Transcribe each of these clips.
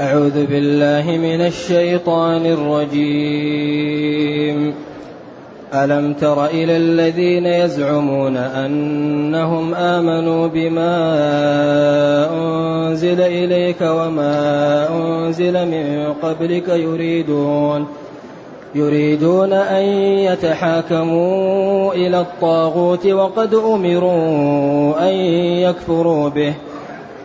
أعوذ بالله من الشيطان الرجيم. ألم تر إلى الذين يزعمون أنهم آمنوا بما أنزل إليك وما أنزل من قبلك يريدون يريدون أن يتحاكموا إلى الطاغوت وقد أمروا أن يكفروا به.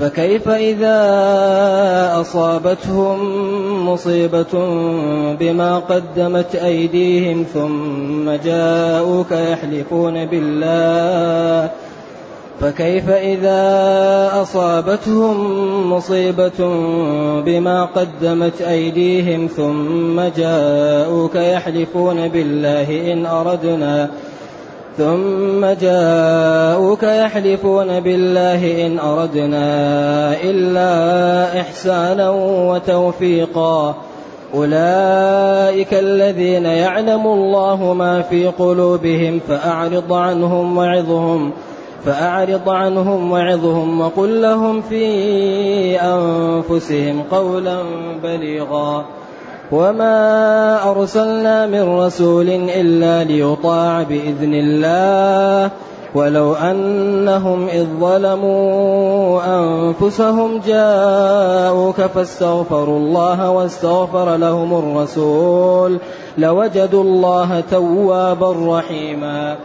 فكيف إذا أصابتهم مصيبة بما قدمت أيديهم ثم جاءوك يحلفون بالله؟ فكيف إذا أصابتهم مصيبة بما قدمت أيديهم ثم جاءوك يحلفون بالله إن أردنا ثم جاءوك يحلفون بالله إن أردنا إلا إحسانا وتوفيقا. أولئك الذين يعلم الله ما في قلوبهم فأعرض عنهم وعظهم فأعرض عنهم وعظهم وقل لهم في أنفسهم قولا بليغا. وما أرسلنا من رسول إلا ليطاع بإذن الله ولو أنهم إذ ظلموا أنفسهم جاءوك فاستغفروا الله واستغفر لهم الرسول لوجدوا الله توابا رحيما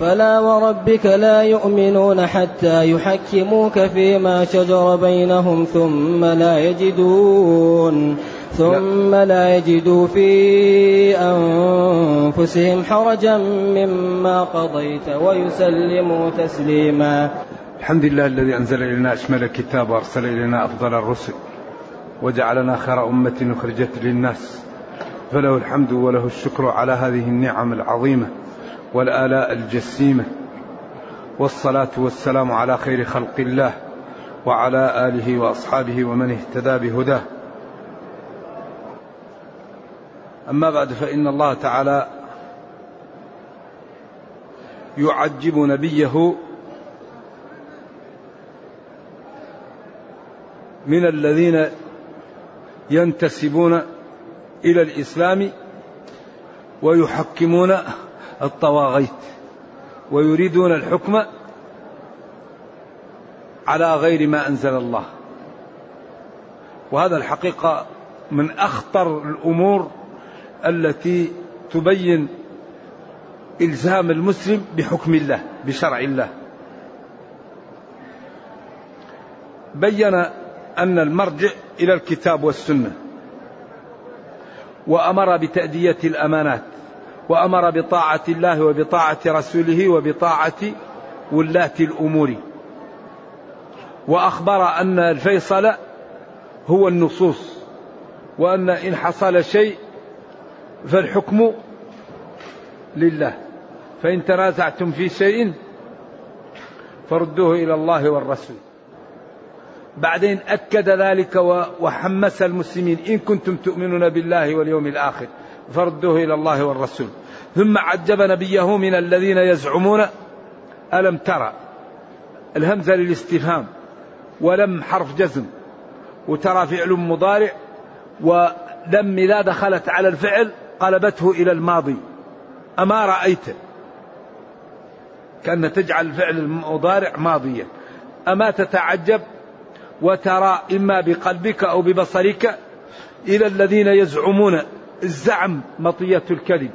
فلا وربك لا يؤمنون حتى يحكموك فيما شجر بينهم ثم لا يجدون ثم لا يجدوا في أنفسهم حرجا مما قضيت ويسلموا تسليما. الحمد لله الذي أنزل إلينا أشمل الكتاب وأرسل إلينا أفضل الرسل وجعلنا خير أمة أخرجت للناس. فله الحمد وله الشكر على هذه النعم العظيمة والآلاء الجسيمة. والصلاة والسلام على خير خلق الله وعلى آله وأصحابه ومن اهتدى بهداه. أما بعد فإن الله تعالى يعجب نبيه من الذين ينتسبون إلى الإسلام ويحكمون الطواغيت ويريدون الحكم على غير ما أنزل الله. وهذا الحقيقة من أخطر الأمور التي تبين إلزام المسلم بحكم الله بشرع الله. بين أن المرجع إلى الكتاب والسنة وأمر بتأدية الأمانات وأمر بطاعة الله وبطاعة رسوله وبطاعة ولاة الأمور. وأخبر أن الفيصل هو النصوص وأن إن حصل شيء فالحكم لله. فإن تنازعتم في شيء فردوه إلى الله والرسول. بعدين أكد ذلك وحمس المسلمين. إن كنتم تؤمنون بالله واليوم الآخر فردوه إلى الله والرسول. ثم عجب نبيه من الذين يزعمون ألم ترى الهمزة للاستفهام ولم حرف جزم؟ وترى فعل مضارع ولم إذا دخلت على الفعل قلبته إلى الماضي. أما رأيت. كأن تجعل الفعل المضارع ماضيا. أما تتعجب وترى إما بقلبك أو ببصرك إلى الذين يزعمون الزعم مطية الكلم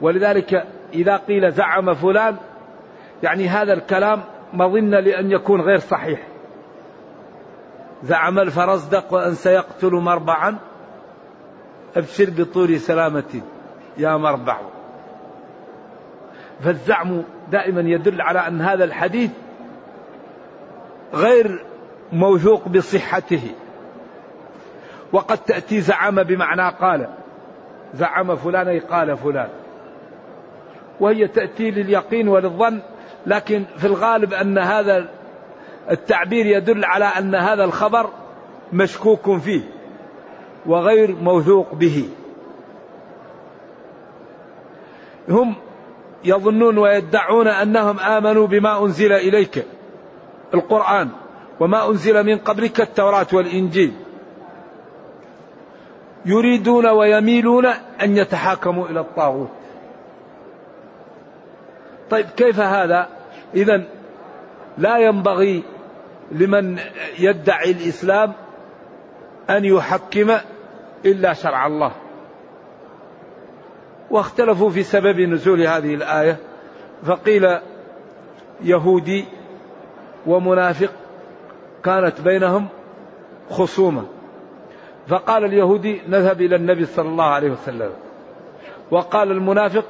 ولذلك إذا قيل زعم فلان يعني هذا الكلام مظنة لأن يكون غير صحيح. زعم الفرزدق وأن سيقتل مربعا. أبشر بطول سلامة يا مربع. فالزعم دائما يدل على أن هذا الحديث غير موثوق بصحته. وقد تأتي زعم بمعنى قال. زعم فلان أي قال فلان. وهي تأتي لليقين وللظن لكن في الغالب أن هذا التعبير يدل على أن هذا الخبر مشكوك فيه. وغير موثوق به. هم يظنون ويدعون أنهم آمنوا بما أنزل إليك القرآن وما أنزل من قبلك التوراة والإنجيل. يريدون ويميلون أن يتحاكموا إلى الطاغوت. طيب كيف هذا؟ اذا لا ينبغي لمن يدعي الإسلام أن يحكم إلا شرع الله. واختلفوا في سبب نزول هذه الآية فقيل يهودي ومنافق كانت بينهم خصومة. فقال اليهودي نذهب إلى النبي صلى الله عليه وسلم. وقال المنافق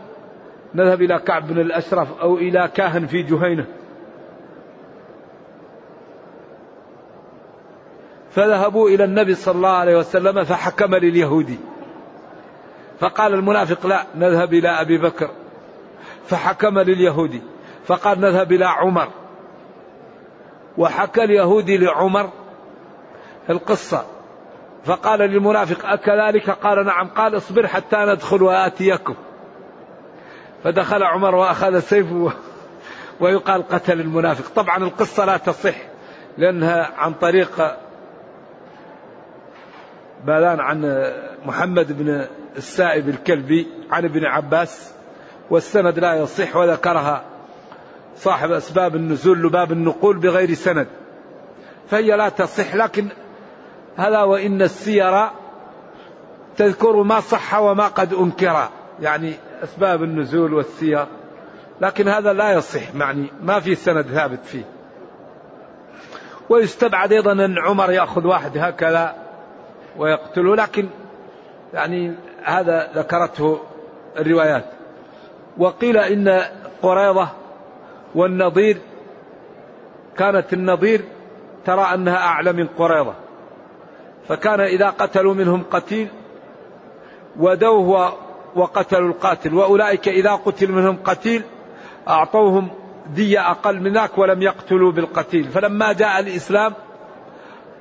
نذهب إلى كعب بن الأشرف أو إلى كاهن في جهينة. فذهبوا إلى النبي صلى الله عليه وسلم فحكم لليهودي. فقال المنافق لا نذهب إلى أبي بكر. فحكم لليهودي. فقال نذهب إلى عمر. وحكى اليهودي لعمر القصة. فقال للمنافق أكذلك؟ قال نعم. قال اصبر حتى ندخل وآتيكم. فدخل عمر وأخذ سيفه ويقال قتل المنافق. طبعا القصة لا تصح لأنها عن طريق بلان عن محمد بن السائب الكلبي عن ابن عباس والسند لا يصح وذكرها صاحب أسباب النزول لباب النقول بغير سند. فهي لا تصح لكن هذا وإن السير تذكر ما صح وما قد أنكر يعني أسباب النزول والسير. لكن هذا لا يصح يعني ما في سند ثابت فيه. ويستبعد أيضا أن عمر يأخذ واحد هكذا. ويقتله لكن يعني هذا ذكرته الروايات. وقيل إن قريضة والنظير كانت النظير ترى أنها أعلى من قريضة فكان إذا قتلوا منهم قتيل ودوه وقتلوا القاتل. وأولئك إذا قتل منهم قتيل أعطوهم دية أقل من ذاك ولم يقتلوا بالقتيل. فلما جاء الإسلام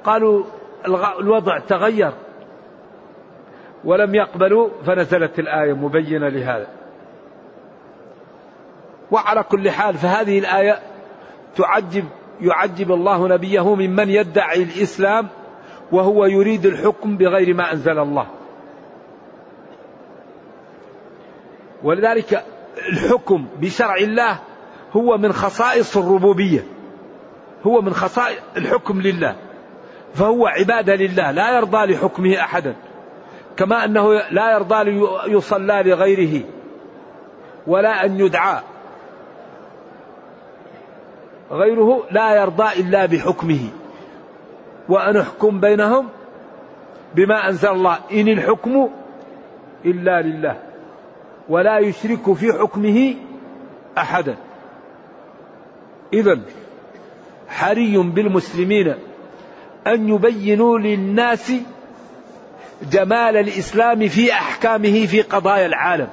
قالوا الوضع تغير. ولم يقبلوا فنزلت الآية مبينة لهذا. وعلى كل حال فهذه الآية تعجب يعجب الله نبيه ممن يدعي الإسلام وهو يريد الحكم بغير ما أنزل الله. ولذلك الحكم بشرع الله هو من خصائص الربوبية. هو من خصائص الحكم لله. فهو عبادة لله لا يرضى لحكمه أحدا. كما أنه لا يرضى ليصلى لغيره ولا أن يدعى. غيره لا يرضى إلا بحكمه. وأن أحكم بينهم بما أنزل الله. إن الحكم إلا لله ولا يشرك في حكمه أحدا. إذا حري بالمسلمين أن يبينوا للناس جمال الإسلام في أحكامه في قضايا العالم.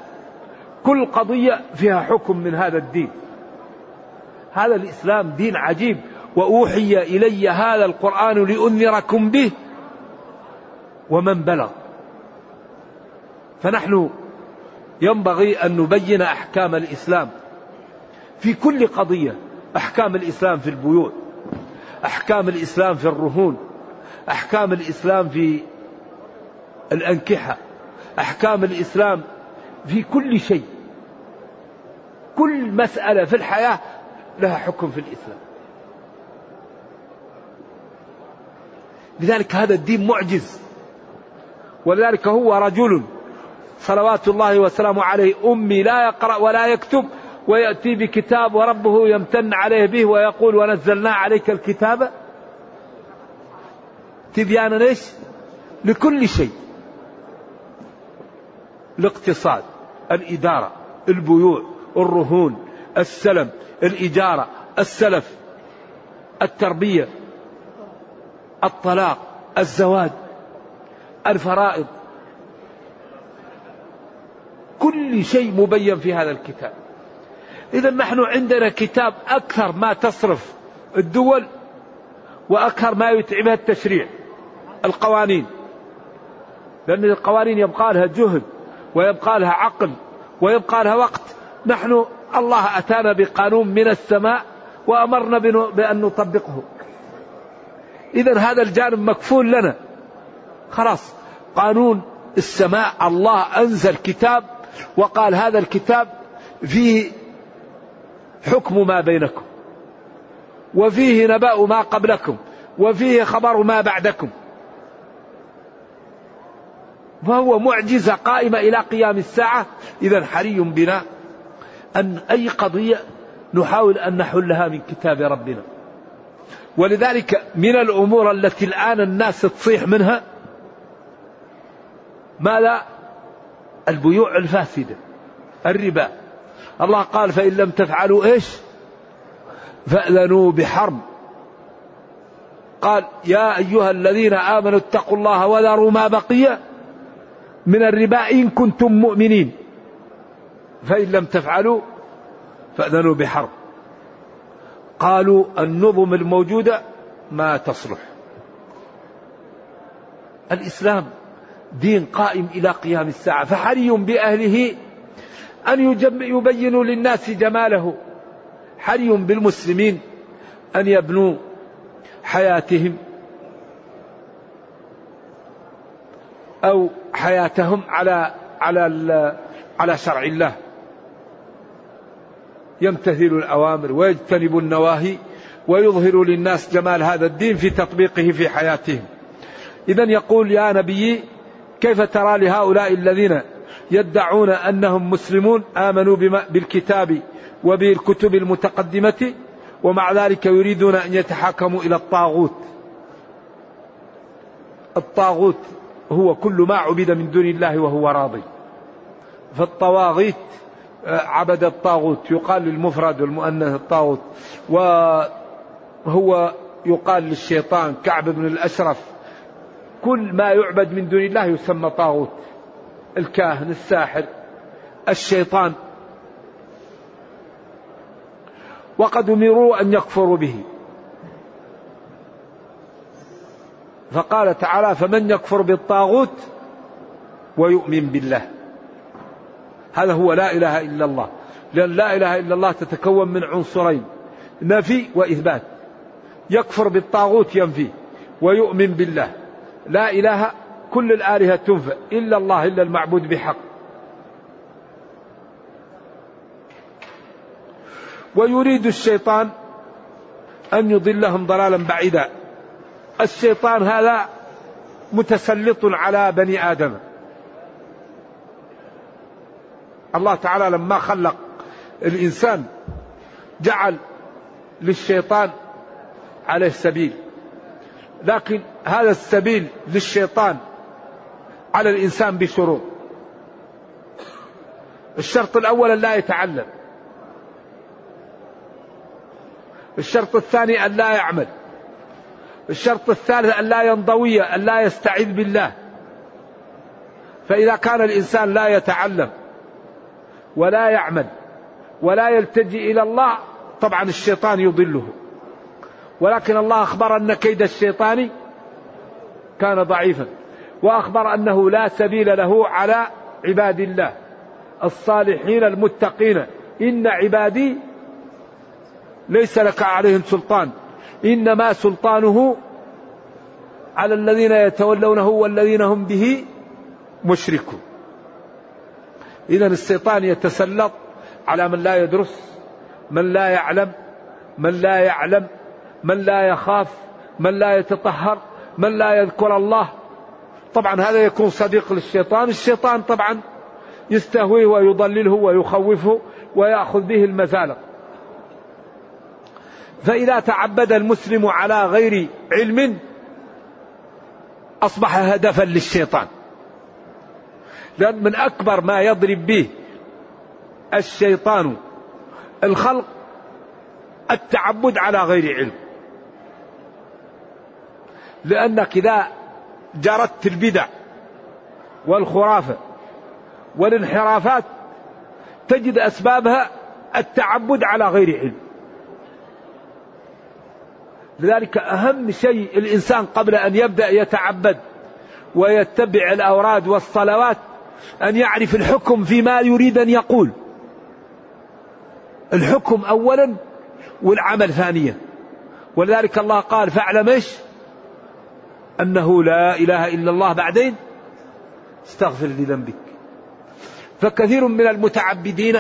كل قضية فيها حكم من هذا الدين. هذا الإسلام دين عجيب. وأوحي إلي هذا القرآن لأنذركم به ومن بلغ. فنحن ينبغي أن نبين أحكام الإسلام في كل قضية. أحكام الإسلام في البيوع أحكام الإسلام في الرهون أحكام الإسلام في الأنكحة أحكام الإسلام في كل شيء. كل مسألة في الحياة لها حكم في الإسلام. لذلك هذا الدين معجز. ولذلك هو رجل صلوات الله وسلامه عليه أمي لا يقرأ ولا يكتب ويأتي بكتاب وربه يمتن عليه به ويقول ونزلنا عليك الكتاب تبيانا إيش؟ لكل شيء. الاقتصاد الإدارة البيوع الرهون السلم الإجارة السلف التربية الطلاق الزواج الفرائض. كل شيء مبين في هذا الكتاب. إذا نحن عندنا كتاب أكثر ما تصرف الدول وأكثر ما يتعبها التشريع. القوانين. لأن القوانين يبقى لها جهد ويبقى لها عقل ويبقى لها وقت. نحن الله أتانا بقانون من السماء وأمرنا بأن نطبقه. إذا هذا الجانب مكفول لنا. خلاص. قانون السماء الله أنزل كتاب وقال هذا الكتاب فيه حكم ما بينكم وفيه نبأ ما قبلكم وفيه خبر ما بعدكم. فهو معجزة قائمة إلى قيام الساعة. إذا حري بنا أن أي قضية نحاول أن نحلها من كتاب ربنا. ولذلك من الأمور التي الآن الناس تصيح منها ماذا البيوع الفاسدة الربا. الله قال فإن لم تفعلوا إيش؟ فأذنوا بحرب. قال يا أيها الذين آمنوا اتقوا الله وذروا ما بقي. من الربا إن كنتم مؤمنين. فإن لم تفعلوا فأذنوا بحرب. قالوا النظم الموجودة ما تصلح. الإسلام دين قائم إلى قيام الساعة فحري بأهله أن يبينوا للناس جماله. حري بالمسلمين أن يبنوا حياتهم. أو حياتهم على على على شرع الله. يمتثل الأوامر ويجتنب النواهي ويظهر للناس جمال هذا الدين في تطبيقه في حياتهم. إذا يقول يا نبي كيف ترى لهؤلاء الذين يدعون أنهم مسلمون آمنوا بالكتاب وبالكتب المتقدمة ومع ذلك يريدون أن يتحاكموا إلى الطاغوت؟ الطاغوت هو كل ما عبد من دون الله وهو راضي. فالطواغيت آه، عبد الطاغوت يقال للمفرد والمؤنث الطاغوت وهو يقال للشيطان كعب بن الأشرف كل ما يعبد من دون الله يسمى طاغوت. الكاهن الساحر الشيطان. وقد أمروا أن يكفروا به. فقال تعالى فمن يكفر بالطاغوت ويؤمن بالله. هذا هو لا إله إلا الله. لأن لا إله إلا الله تتكون من عنصرين نفي وإثبات. يكفر بالطاغوت ينفي ويؤمن بالله. لا إله كل الآلهة تنفى إلا الله إلا المعبود بحق. ويريد الشيطان أن يضلهم ضلالا بعيدا. الشيطان هذا متسلط على بني آدم. الله تعالى لما خلق الإنسان جعل للشيطان عليه سبيل لكن هذا السبيل للشيطان على الإنسان بشروط. الشرط الأول أن لا يتعلم. الشرط الثاني أن لا يعمل. الشرط الثالث أن لا ينضوي أن لا يستعذ بالله. فإذا كان الإنسان لا يتعلم ولا يعمل ولا يلتجئ إلى الله طبعا الشيطان يضله. ولكن الله أخبر أن كيد الشيطان كان ضعيفا وأخبر أنه لا سبيل له على عباد الله الصالحين المتقين. إن عبادي ليس لك عليهم سلطان. إنما سلطانه على الذين يتولونه والذين هم به مشركون. إذا الشيطان يتسلط على من لا يدرس من لا يعلم من لا يعلم من لا يخاف من لا يتطهر من لا يذكر الله. طبعا هذا يكون صديق للشيطان الشيطان طبعا يستهويه ويضلله ويخوفه ويأخذ به المزالق. فإذا تعبد المسلم على غير علم أصبح هدفا للشيطان. لأن من أكبر ما يضرب به الشيطان الخلق التعبد على غير علم. لأنك إذا جرت البدع والخرافة والانحرافات تجد أسبابها التعبد على غير علم. لذلك أهم شيء الإنسان قبل أن يبدأ يتعبد ويتبع الأوراد والصلوات أن يعرف الحكم فيما يريد أن يقول. الحكم أولا والعمل ثانيا. ولذلك الله قال فاعلم إيش؟ أنه لا إله إلا الله بعدين استغفر لذنبك فكثير من المتعبدين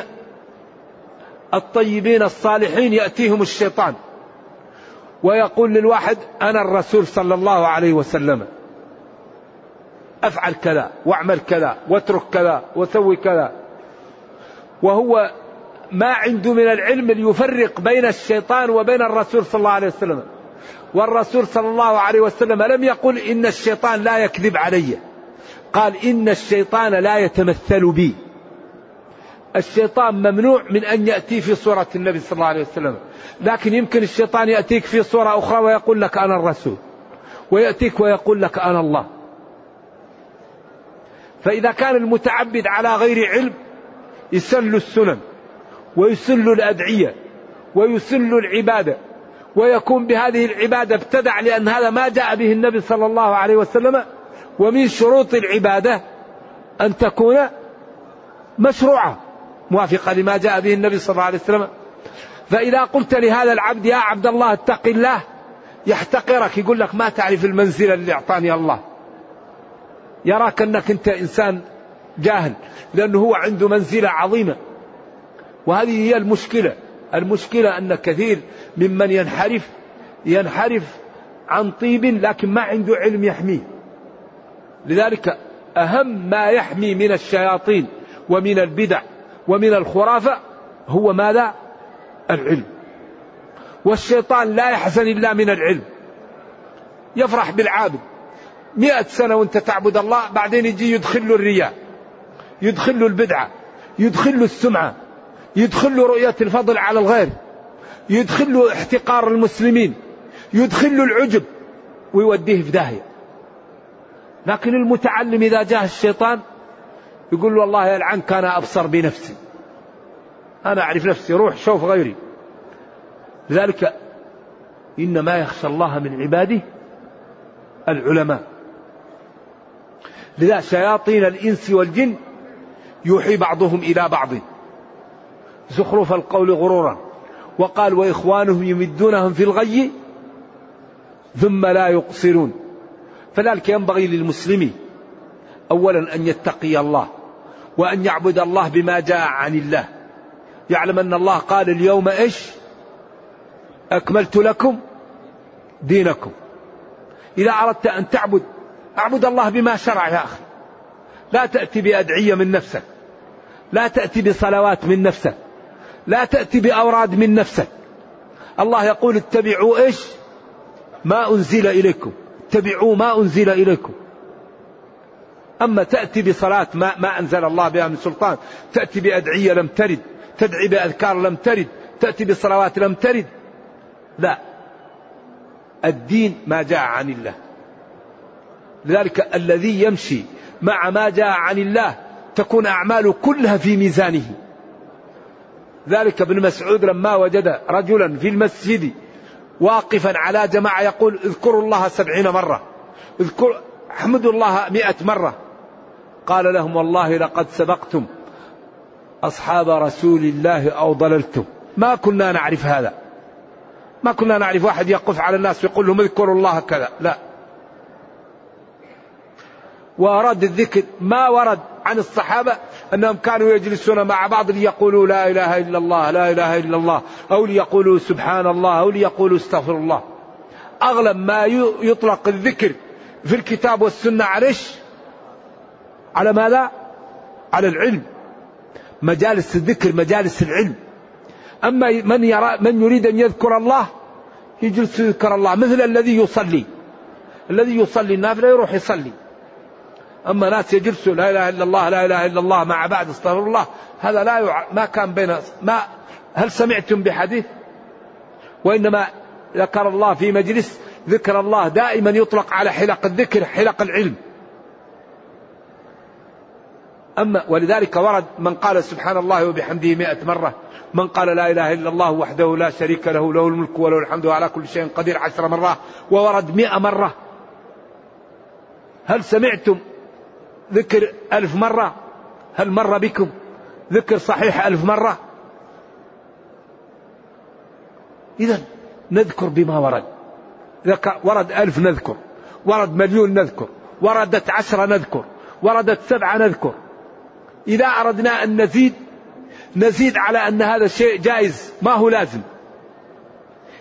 الطيبين الصالحين يأتيهم الشيطان. ويقول للواحد أنا الرسول صلى الله عليه وسلم. أفعل كذا وأعمل كذا واترك كذا وسوي كذا. وهو ما عنده من العلم ليفرق بين الشيطان وبين الرسول صلى الله عليه وسلم. والرسول صلى الله عليه وسلم لم يقل إن الشيطان لا يكذب علي. قال إن الشيطان لا يتمثل بي. الشيطان ممنوع من أن يأتي في صورة النبي صلى الله عليه وسلم. لكن يمكن الشيطان يأتيك في صورة أخرى ويقول لك أنا الرسول. ويأتيك ويقول لك أنا الله. فإذا كان المتعبد على غير علم يسل السنن ويسل الأدعية ويسل العبادة ويكون بهذه العبادة ابتدع لأن هذا ما جاء به النبي صلى الله عليه وسلم. ومن شروط العبادة أن تكون مشروعة. موافقة لما جاء به النبي صلى الله عليه وسلم. فإذا قلت لهذا العبد يا عبد الله اتق الله يحتقرك يقول لك ما تعرف المنزلة اللي أعطاني الله. يراك أنك أنت إنسان جاهل لأنه هو عنده منزلة عظيمة. وهذه هي المشكلة. المشكلة أن كثير ممن ينحرف ينحرف عن طيب لكن ما عنده علم يحميه. لذلك أهم ما يحمي من الشياطين ومن البدع ومن الخرافة هو ماذا؟ العلم. والشيطان لا يحزن إلا من العلم. يفرح بالعابد. مئة سنة وانت تعبد الله بعدين يجي يدخل له الرياء يدخل له البدعة يدخل له السمعة يدخل رؤية الفضل على الغير يدخل احتقار المسلمين يدخل العجب ويوديه في داهية. لكن المتعلم إذا جاء الشيطان يقول له والله يلعنك أنا أبصر بنفسي. أنا أعرف نفسي روح شوف غيري. لذلك إنما يخشى الله من عباده العلماء. لذا شياطين الإنس والجن يوحي بعضهم إلى بعض. زخرف القول غرورا. وقال وإخوانهم يمدونهم في الغي ثم لا يقصرون. فذلك ينبغي للمسلم أولا أن يتقي الله وأن يعبد الله بما جاء عن الله. يعلم أن الله قال اليوم إيش؟ أكملت لكم دينكم. إذا أردت أن تعبد أعبد الله بما شرع يا أخي. لا تأتي بأدعية من نفسك. لا تأتي بصلوات من نفسك. لا تأتي بأوراد من نفسك. الله يقول اتبعوا إيش؟ ما أنزل إليكم. اتبعوا ما أنزل إليكم. أما تأتي بصلاة ما, ما أنزل الله بها من سلطان تأتي بأدعية لم ترد تدعي بأذكار لم ترد تأتي بصلوات لم ترد. لا. الدين ما جاء عن الله. لذلك الذي يمشي مع ما جاء عن الله تكون أعماله كلها في ميزانه. ذلك ابن مسعود لما وجد رجلا في المسجد واقفا على جماعة يقول اذكروا الله سبعين مرة اذكر احمدوا الله مئة مرة. قال لهم والله لقد سبقتم. أصحاب رسول الله أو ضللتم. ما كنا نعرف هذا. ما كنا نعرف واحد يقف على الناس ويقول لهم اذكروا الله كذا. لا. وأراد الذكر ما ورد عن الصحابة أنهم كانوا يجلسون مع بعض ليقولوا لا إله إلا الله لا إله إلا الله أو ليقولوا سبحان الله أو ليقولوا استغفر الله. أغلب ما يطلق الذكر في الكتاب والسنة إيش؟ على ماذا؟ على العلم. مجالس الذكر مجالس العلم. أما من يرى من يريد أن يذكر الله يجلس يذكر الله مثل الذي يصلي. الذي يصلي النافلة يروح يصلي. أما ناس يجلسوا لا إله إلا الله لا إله إلا الله مع بعض استغفر الله. هذا لا يع... ما كان بين ما هل سمعتم بحديث؟ وإنما ذكر الله في مجلس ذكر الله دائما يطلق على حلق الذكر حلق العلم. أما ولذلك ورد من قال سبحان الله وبحمده مئة مرة من قال لا إله إلا الله وحده لا شريك له له الملك وله الحمد على كل شيء قدير عشر مرات وورد مئة مرة. هل سمعتم ذكر ألف مرة؟ هل مر بكم ذكر صحيح ألف مرة؟ إذا نذكر بما ورد. ورد ألف نذكر ورد مليون نذكر وردت عشرة نذكر وردت سبعة نذكر إذا أردنا أن نزيد نزيد على أن هذا الشيء جائز ما هو لازم.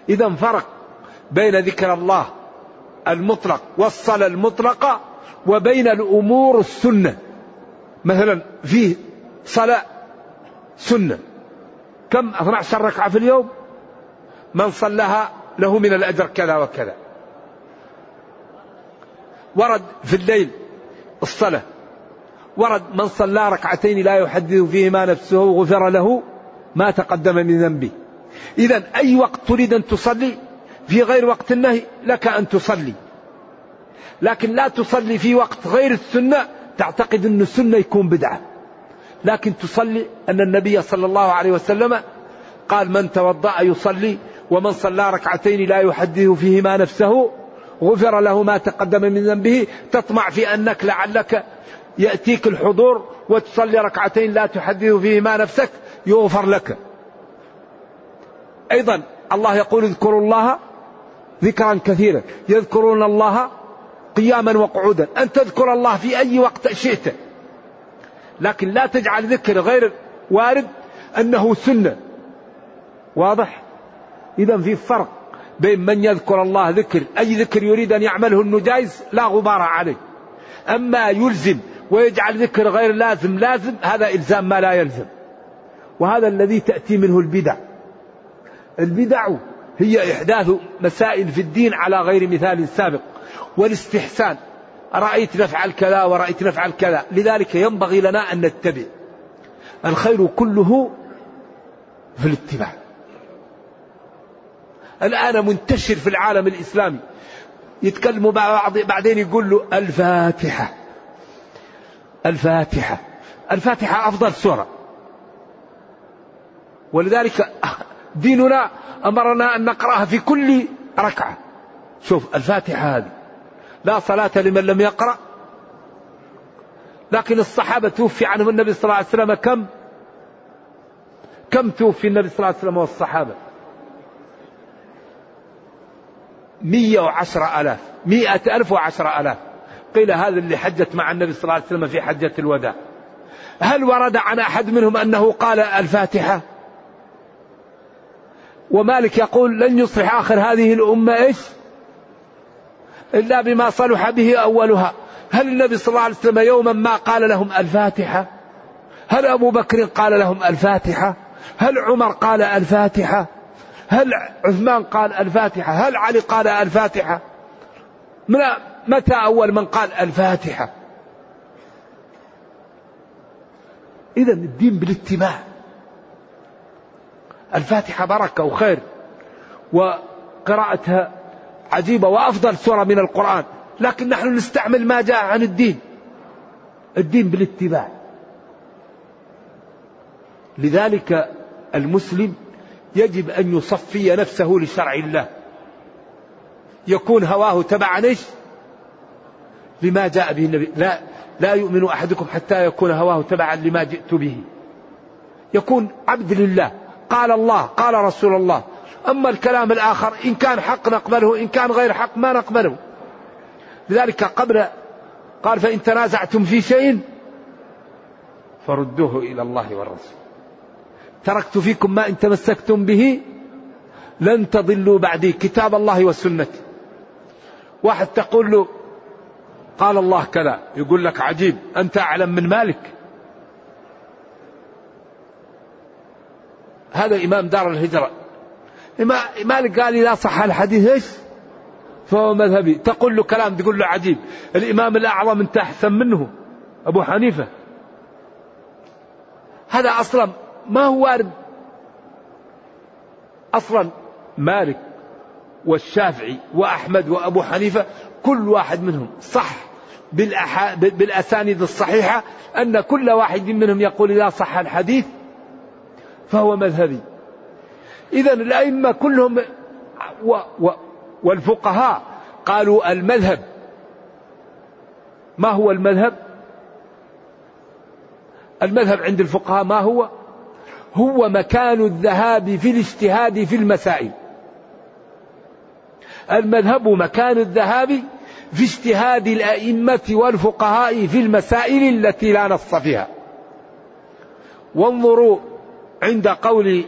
إذا فرق بين ذكر الله المطلق والصلاة المطلقة وبين الأمور السنة. مثلا فيه صلاة سنة. كم؟ 12 ركعة في اليوم؟ من صلاها له من الأجر كذا وكذا. ورد في الليل الصلاة. ورد من صلى ركعتين لا يحدث فيهما نفسه غفر له ما تقدم من ذنبه. إذا أي وقت تريد أن تصلي في غير وقت النهي لك أن تصلي. لكن لا تصلي في وقت غير السنة تعتقد أن السنة يكون بدعة. لكن تصلي أن النبي صلى الله عليه وسلم قال من توضأ يصلي ومن صلى ركعتين لا يحدث فيهما نفسه غفر له ما تقدم من ذنبه. تطمع في أنك لعلك يأتيك الحضور وتصلي ركعتين لا تحدث فيهما نفسك يغفر لك. أيضا الله يقول اذكروا الله ذكرا كثيرا يذكرون الله قياما وقعودا أن تذكر الله في أي وقت شئت. لكن لا تجعل ذكر غير وارد أنه سنة. واضح؟ إذا في فرق بين من يذكر الله ذكر أي ذكر يريد أن يعمله جائز؟ لا غبار عليه. أما يلزم ويجعل ذكر غير لازم لازم هذا إلزام ما لا يلزم. وهذا الذي تأتي منه البدع. البدع هي إحداث مسائل في الدين على غير مثال سابق. والاستحسان رأيت نفعل كذا ورأيت نفعل كذا لذلك ينبغي لنا أن نتبع. الخير كله في الاتباع. الآن منتشر في العالم الإسلامي. يتكلموا بعض بعدين يقول له الفاتحة. الفاتحة. الفاتحة أفضل سورة. ولذلك ديننا أمرنا أن نقرأها في كل ركعة. شوف الفاتحة هذه. لا صلاة لمن لم يقرأ. لكن الصحابة توفي عنهم النبي صلى الله عليه وسلم كم؟ كم توفي النبي صلى الله عليه وسلم والصحابة؟ مية وعشرة ألاف. مئة ألف وعشرة ألاف. قيل هذا اللي حجت مع النبي صلى الله عليه وسلم في حجة الوداع. هل ورد عن أحد منهم أنه قال الفاتحة؟ ومالك يقول لن يصلح آخر هذه الأمة إيش؟ إلا بما صلح به أولها. هل النبي صلى الله عليه وسلم يوما ما قال لهم الفاتحة؟ هل أبو بكر قال لهم الفاتحة؟ هل عمر قال الفاتحة؟ هل عثمان قال الفاتحة؟ هل علي قال الفاتحة؟ من متى أول من قال الفاتحة؟ إذا الدين بالاتباع. الفاتحة بركة وخير وقراءتها عجيبة وأفضل سورة من القرآن لكن نحن نستعمل ما جاء عن الدين. الدين بالاتباع. لذلك المسلم يجب أن يصفي نفسه لشرع الله. يكون هواه تبعا إيش؟ لما جاء به النبي. لا لا يؤمن أحدكم حتى يكون هواه تبعا لما جئت به. يكون عبد لله. قال الله قال رسول الله. أما الكلام الآخر إن كان حق نقبله إن كان غير حق ما نقبله. لذلك قبل قال فإن تنازعتم في شيء فردوه إلى الله والرسول. تركت فيكم ما إن تمسكتم به لن تضلوا بعدي. كتاب الله والسنة. واحد تقول له قال الله كذا. يقول لك عجيب أنت أعلم من مالك. هذا إمام دار الهجرة. مالك قال إذا صح الحديث إيش؟ فهو مذهبي. تقول له كلام تقول له عجيب. الإمام الأعظم أنت أحسن منه أبو حنيفة. هذا أصلا ما هو وارد. أصلا مالك والشافعي وأحمد وأبو حنيفة كل واحد منهم صح بالأسانيد الصحيحة أن كل واحد منهم يقول إذا صح الحديث فهو مذهبي. إذا الأئمة كلهم و و والفقهاء قالوا المذهب. ما هو المذهب؟ المذهب عند الفقهاء ما هو؟ هو مكان الذهاب في الاجتهاد في المسائل. المذهب مكان الذهاب في اجتهاد الأئمة والفقهاء في المسائل التي لا نص فيها. وانظروا عند قول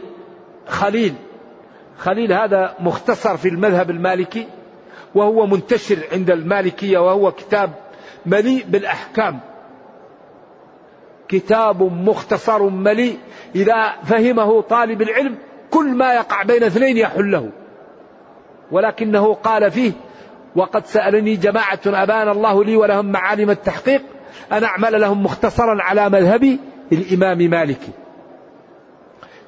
خليل. خليل هذا مختصر في المذهب المالكي وهو منتشر عند المالكية وهو كتاب مليء بالأحكام. كتاب مختصر مليء إذا فهمه طالب العلم كل ما يقع بين اثنين يحله. ولكنه قال فيه وقد سألني جماعة أبان الله لي ولهم معالم التحقيق أن أعمل لهم مختصرا على مذهب الإمام مالك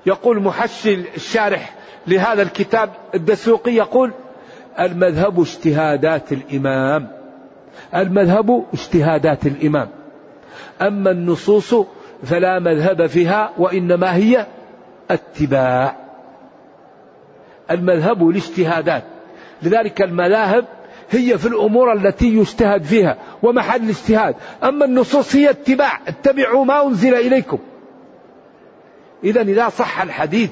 يقول محشي الشارح لهذا الكتاب الدسوقي يقول المذهب اجتهادات الإمام المذهب اجتهادات الإمام. أما النصوص فلا مذهب فيها وإنما هي اتباع. المذهب الاجتهادات لذلك المذاهب هي في الأمور التي يجتهد فيها ومحل الاجتهاد. أما النصوص هي اتباع اتبعوا ما أنزل إليكم. إذا إذا صح الحديث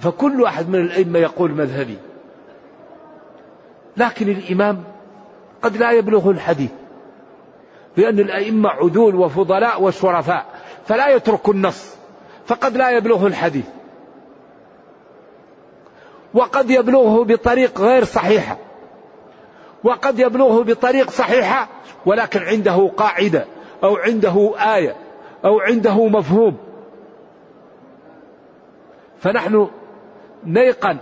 فكل واحد من الأئمة يقول مذهبي. لكن الإمام قد لا يبلغ الحديث لأن الأئمة عدول وفضلاء وشرفاء فلا يترك النص فقد لا يبلغه الحديث. وقد يبلغه بطريق غير صحيحة وقد يبلغه بطريق صحيحة ولكن عنده قاعدة أو عنده آية أو عنده مفهوم. فنحن نيقن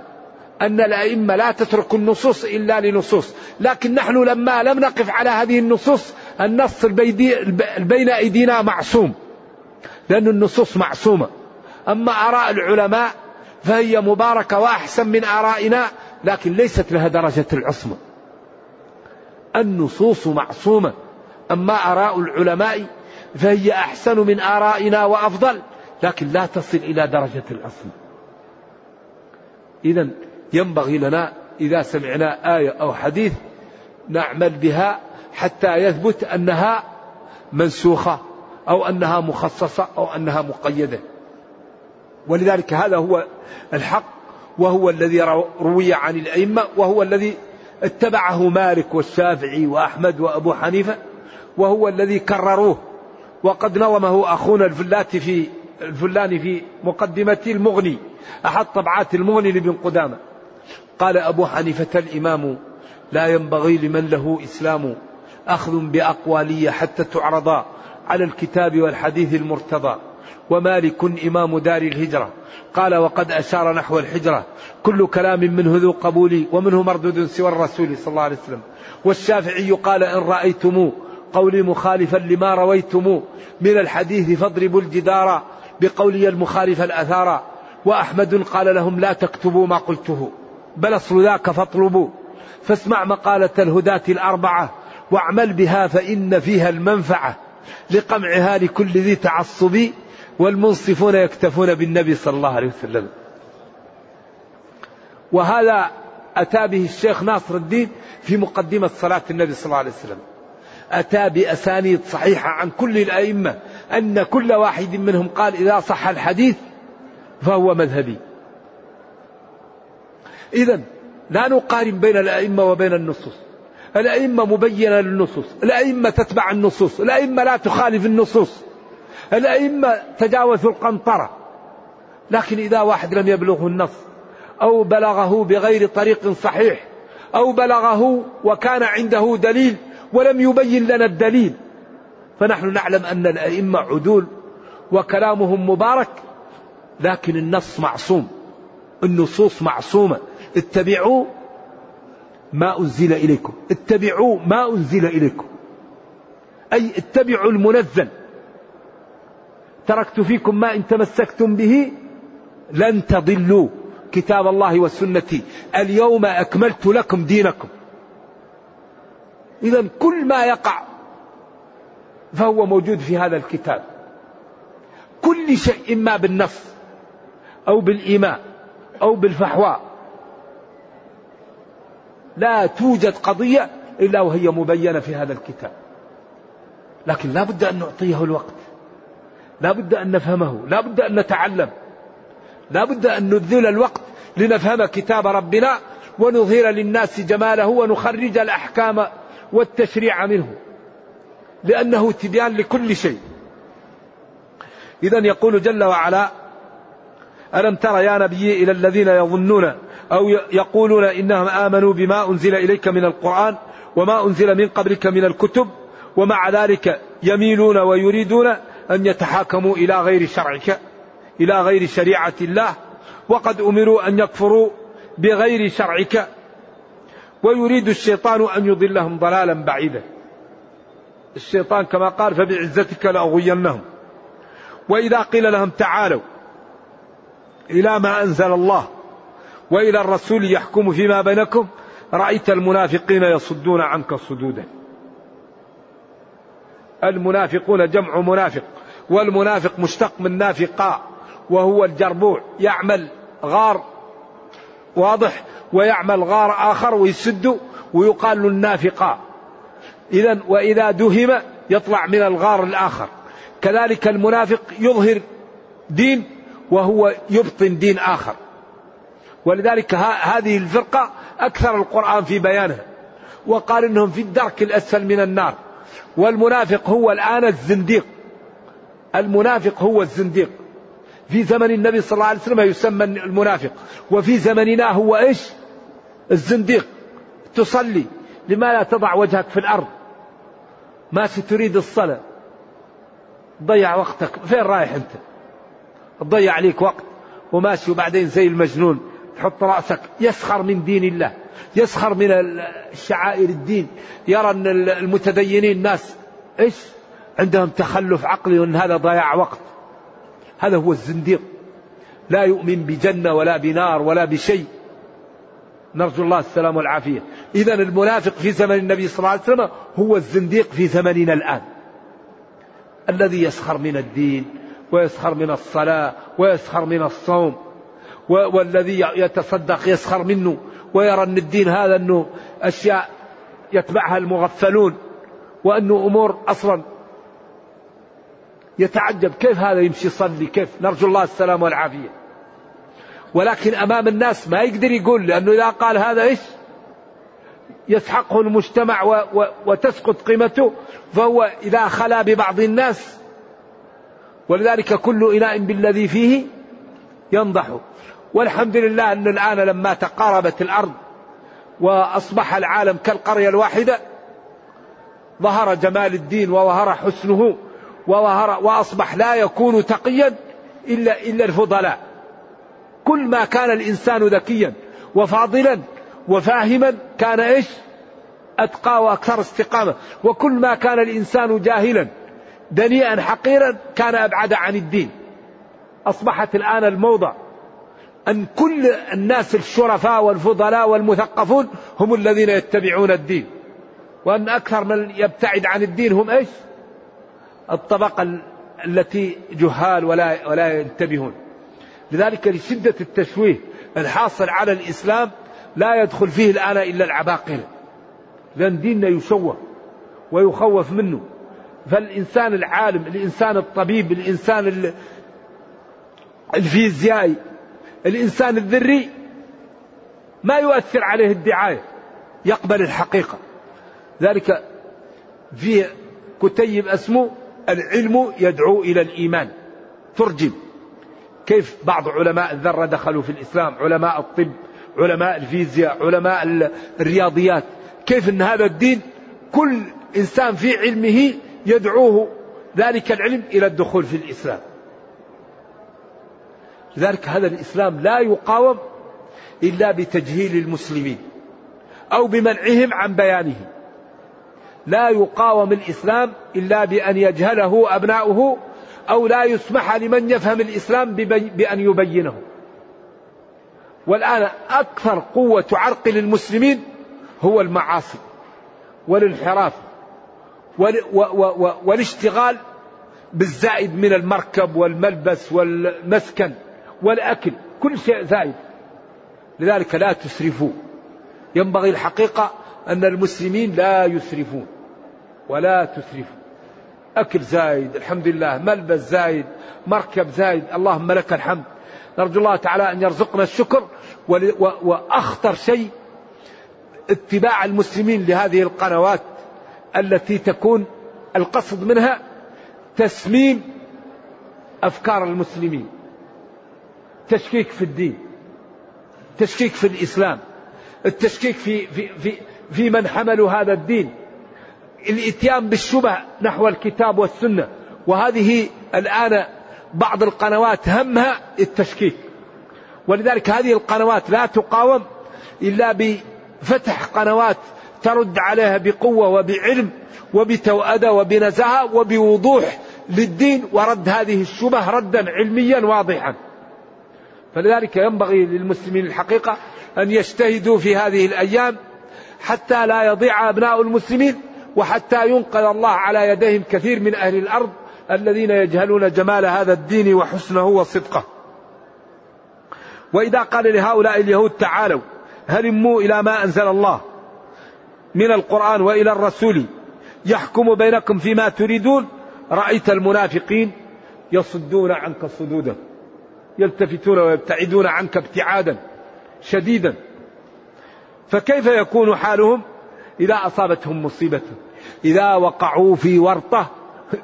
أن الأئمة لا تترك النصوص إلا لنصوص. لكن نحن لما لم نقف على هذه النصوص النص بين أيدينا معصوم. لأن النصوص معصومة. أما آراء العلماء فهي مباركة وأحسن من آرائنا لكن ليست لها درجة العصمة النصوص معصومة أما آراء العلماء فهي أحسن من آرائنا وأفضل لكن لا تصل إلى درجة العصمة إذا ينبغي لنا إذا سمعنا آية أو حديث نعمل بها حتى يثبت أنها منسوخة أو أنها مخصصة أو أنها مقيدة. ولذلك هذا هو الحق وهو الذي روي عن الأئمة وهو الذي اتبعه مالك والشافعي وأحمد وأبو حنيفة وهو الذي كرروه. وقد نظمه أخونا الفلاتي في الفلاني في مقدمة المغني أحد طبعات المغني لابن قدامة. قال أبو حنيفة الإمام لا ينبغي لمن له إسلام أخذ بأقوالي حتى تعرضا على الكتاب والحديث المرتضى. ومالك إمام دار الهجرة. قال وقد أشار نحو الحجرة كل كلام منه ذو قبول ومنه مردود سوى الرسول صلى الله عليه وسلم. والشافعي قال إن رأيتم قولي مخالفا لما رويتم من الحديث فاضربوا الجدار بقولي المخالف الأثار. وأحمد قال لهم لا تكتبوا ما قلته. بل أصل ذاك فاطلبوا. فاسمع مقالة الهداة الأربعة واعمل بها فإن فيها المنفعة لقمعها لكل ذي تعصب والمنصفون يكتفون بالنبي صلى الله عليه وسلم. وهذا أتى به الشيخ ناصر الدين في مقدمة صلاة النبي صلى الله عليه وسلم. أتى بأسانيد صحيحة عن كل الأئمة أن كل واحد منهم قال إذا صح الحديث فهو مذهبي. إذا لا نقارن بين الأئمة وبين النصوص. الأئمة مبينة للنصوص. الأئمة تتبع النصوص. الأئمة لا تخالف النصوص. الأئمة تجاوزوا القنطرة. لكن إذا واحد لم يبلغه النص أو بلغه بغير طريق صحيح أو بلغه وكان عنده دليل ولم يبين لنا الدليل فنحن نعلم أن الأئمة عدول وكلامهم مبارك لكن النص معصوم النصوص معصومة. اتبعوا ما أنزل إليكم اتبعوا ما أنزل إليكم. أي اتبعوا المنزل. تركت فيكم ما إن تمسكتم به لن تضلوا كتاب الله والسنة اليوم أكملت لكم دينكم. إذا كل ما يقع فهو موجود في هذا الكتاب. كل شيء إما بالنص أو بالإيماء أو بالفحواء لا توجد قضية إلا وهي مبينة في هذا الكتاب. لكن لا بد أن نعطيه الوقت. لا بد أن نفهمه لا بد أن نتعلم لا بد أن نبذل الوقت لنفهم كتاب ربنا ونظهر للناس جماله ونخرج الأحكام والتشريع منه لأنه تبيان لكل شيء. إذا يقول جل وعلا ألم تر يا نبي إلى الذين يظنون أو يقولون إنهم آمنوا بما أنزل إليك من القرآن وما أنزل من قبلك من الكتب ومع ذلك يميلون ويريدون أن يتحاكموا إلى غير شرعك إلى غير شريعة الله وقد أمروا أن يكفروا بغير شرعك ويريد الشيطان أن يضلهم ضلالا بعيدا. الشيطان كما قال فبعزتك لأغوينهم. وإذا قيل لهم تعالوا إلى ما أنزل الله وإلى الرسول يحكم فيما بينكم رأيت المنافقين يصدون عنك صدودا. المنافقون جمع منافق والمنافق مشتق من نافقاء وهو الجربوع يعمل غار واضح ويعمل غار آخر ويسد ويقال النافقاء إذا وإذا دهم يطلع من الغار الآخر. كذلك المنافق يظهر دين وهو يبطن دين آخر. ولذلك هذه الفرقة أكثر القرآن في بيانها وقال إنهم في الدرك الأسفل من النار. والمنافق هو الآن الزنديق. المنافق هو الزنديق. في زمن النبي صلى الله عليه وسلم يسمى المنافق. وفي زمننا هو إيش؟ الزنديق. تصلي. لما لا تضع وجهك في الأرض. ما تريد الصلاة. ضيع وقتك. فين رايح أنت؟ تضيع عليك وقت. وماشي وبعدين زي المجنون. تحط رأسك يسخر من دين الله. يسخر من الشعائر الدين. يرى أن المتدينين الناس إيش؟ عندهم تخلف عقلي وأن هذا ضياع وقت. هذا هو الزنديق. لا يؤمن بجنة ولا بنار ولا بشيء. نرجو الله السلام والعافية. إذا المنافق في زمن النبي صلى الله عليه وسلم هو الزنديق في زمننا الآن. الذي يسخر من الدين ويسخر من الصلاة ويسخر من الصوم والذي يتصدق يسخر منه. ويرى أن الدين هذا أنه أشياء يتبعها المغفلون وأنه أمور أصلا يتعجب. كيف هذا يمشي يصلي؟ كيف؟ نرجو الله السلام والعافية. ولكن أمام الناس ما يقدر يقول لأنه إذا قال هذا إيش؟ يسحقه المجتمع و و وتسقط قيمته فهو إذا خلا ببعض الناس ولذلك كل إناء بالذي فيه ينضح. والحمد لله أن الآن لما تقاربت الأرض وأصبح العالم كالقرية الواحدة ظهر جمال الدين وظهر حسنه وظهر وأصبح لا يكون تقيا إلا إلا الفضلاء. كل ما كان الإنسان ذكيا وفاضلا وفاهما كان إيش؟ أتقى وأكثر استقامة. وكل ما كان الإنسان جاهلا دنيئا حقيرا كان أبعد عن الدين. أصبحت الآن الموضة أن كل الناس الشرفاء والفضلاء والمثقفون هم الذين يتبعون الدين. وأن أكثر من يبتعد عن الدين هم إيش؟ الطبقة التي جهال ولا ولا ينتبهون. لذلك لشدة التشويه الحاصل على الإسلام لا يدخل فيه الآن إلا العباقرة. لأن ديننا يشوه ويخوف منه. فالإنسان العالم الإنسان الطبيب الإنسان الفيزيائي الإنسان الذري ما يؤثر عليه الدعاية يقبل الحقيقة. ذلك في كتيب اسمه العلم يدعو إلى الإيمان. ترجم كيف بعض علماء الذرة دخلوا في الإسلام علماء الطب علماء الفيزياء علماء الرياضيات. كيف أن هذا الدين كل إنسان في علمه يدعوه؟ ذلك العلم إلى الدخول في الإسلام. لذلك هذا الإسلام لا يقاوم إلا بتجهيل المسلمين أو بمنعهم عن بيانه لا يقاوم الإسلام إلا بأن يجهله أبناؤه أو لا يسمح لمن يفهم الإسلام بأن يبينه. والآن أكثر قوة تعرقل المسلمين هو المعاصي والانحراف والاشتغال بالزائد من المركب والملبس والمسكن. والأكل كل شيء زائد لذلك لا تسرفوا. ينبغي الحقيقة أن المسلمين لا يسرفون. ولا تسرفوا. أكل زايد الحمد لله. ملبس زايد مركب زايد. اللهم لك الحمد. نرجو الله تعالى أن يرزقنا الشكر وأخطر شيء اتباع المسلمين لهذه القنوات التي تكون القصد منها تسميم أفكار المسلمين. تشكيك في الدين تشكيك في الإسلام التشكيك في, في, في, في من حملوا هذا الدين الإتيان بالشبه نحو الكتاب والسنة. وهذه الآن بعض القنوات همها التشكيك. ولذلك هذه القنوات لا تقاوم إلا بفتح قنوات ترد عليها بقوة وبعلم وبتوأدة وبنزاهة وبوضوح للدين ورد هذه الشبه ردا علميا واضحا. فلذلك ينبغي للمسلمين الحقيقة أن يجتهدوا في هذه الأيام حتى لا يضيع أبناء المسلمين وحتى ينقذ الله على يديهم كثير من أهل الأرض الذين يجهلون جمال هذا الدين وحسنه وصدقه. وإذا قال لهؤلاء اليهود تعالوا هلموا إلى ما أنزل الله من القرآن وإلى الرسول يحكم بينكم فيما تريدون رأيت المنافقين يصدون عنك صدودا يلتفتون ويبتعدون عنك ابتعادا شديدا. فكيف يكون حالهم؟ إذا أصابتهم مصيبة إذا وقعوا في ورطة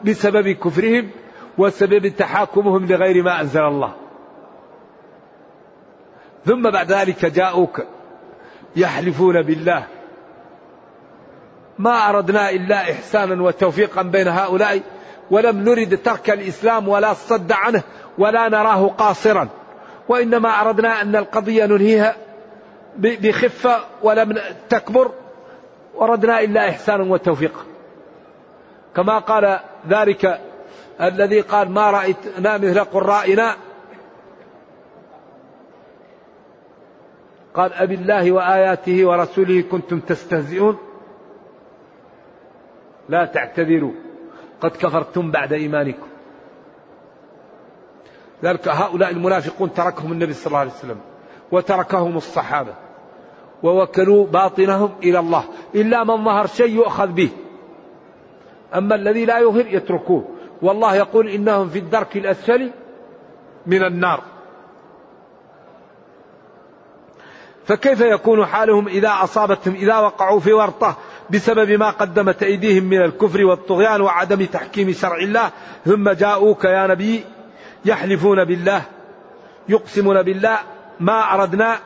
بسبب كفرهم وسبب تحاكمهم لغير ما أنزل الله. ثم بعد ذلك جاءوك يحلفون بالله. ما أردنا إلا إحسانا وتوفيقا بين هؤلاء ولم نرد ترك الإسلام ولا الصد عنه ولا نراه قاصرا. وإنما أردنا أن القضية ننهيها بخفة ولم تكبر. وردنا إلا إحسانا وتوفيقا كما قال ذلك الذي قال ما رأيتنا مثل قرائنا. قال أبي الله وآياته ورسوله كنتم تستهزئون. لا تعتذروا. قد كفرتم بعد إيمانكم. ذلك هؤلاء المنافقون تركهم النبي صلى الله عليه وسلم وتركهم الصحابة ووكلوا باطنهم إلى الله. إلا من ظهر شيء يؤخذ به. أما الذي لا يظهر يتركوه. والله يقول إنهم في الدرك الأسفل من النار. فكيف يكون حالهم إذا أصابتهم إذا وقعوا في ورطة بسبب ما قدمت أيديهم من الكفر والطغيان وعدم تحكيم شرع الله ثم جاءوك يا نبي يحلفون بالله يقسمون بالله ما أردنا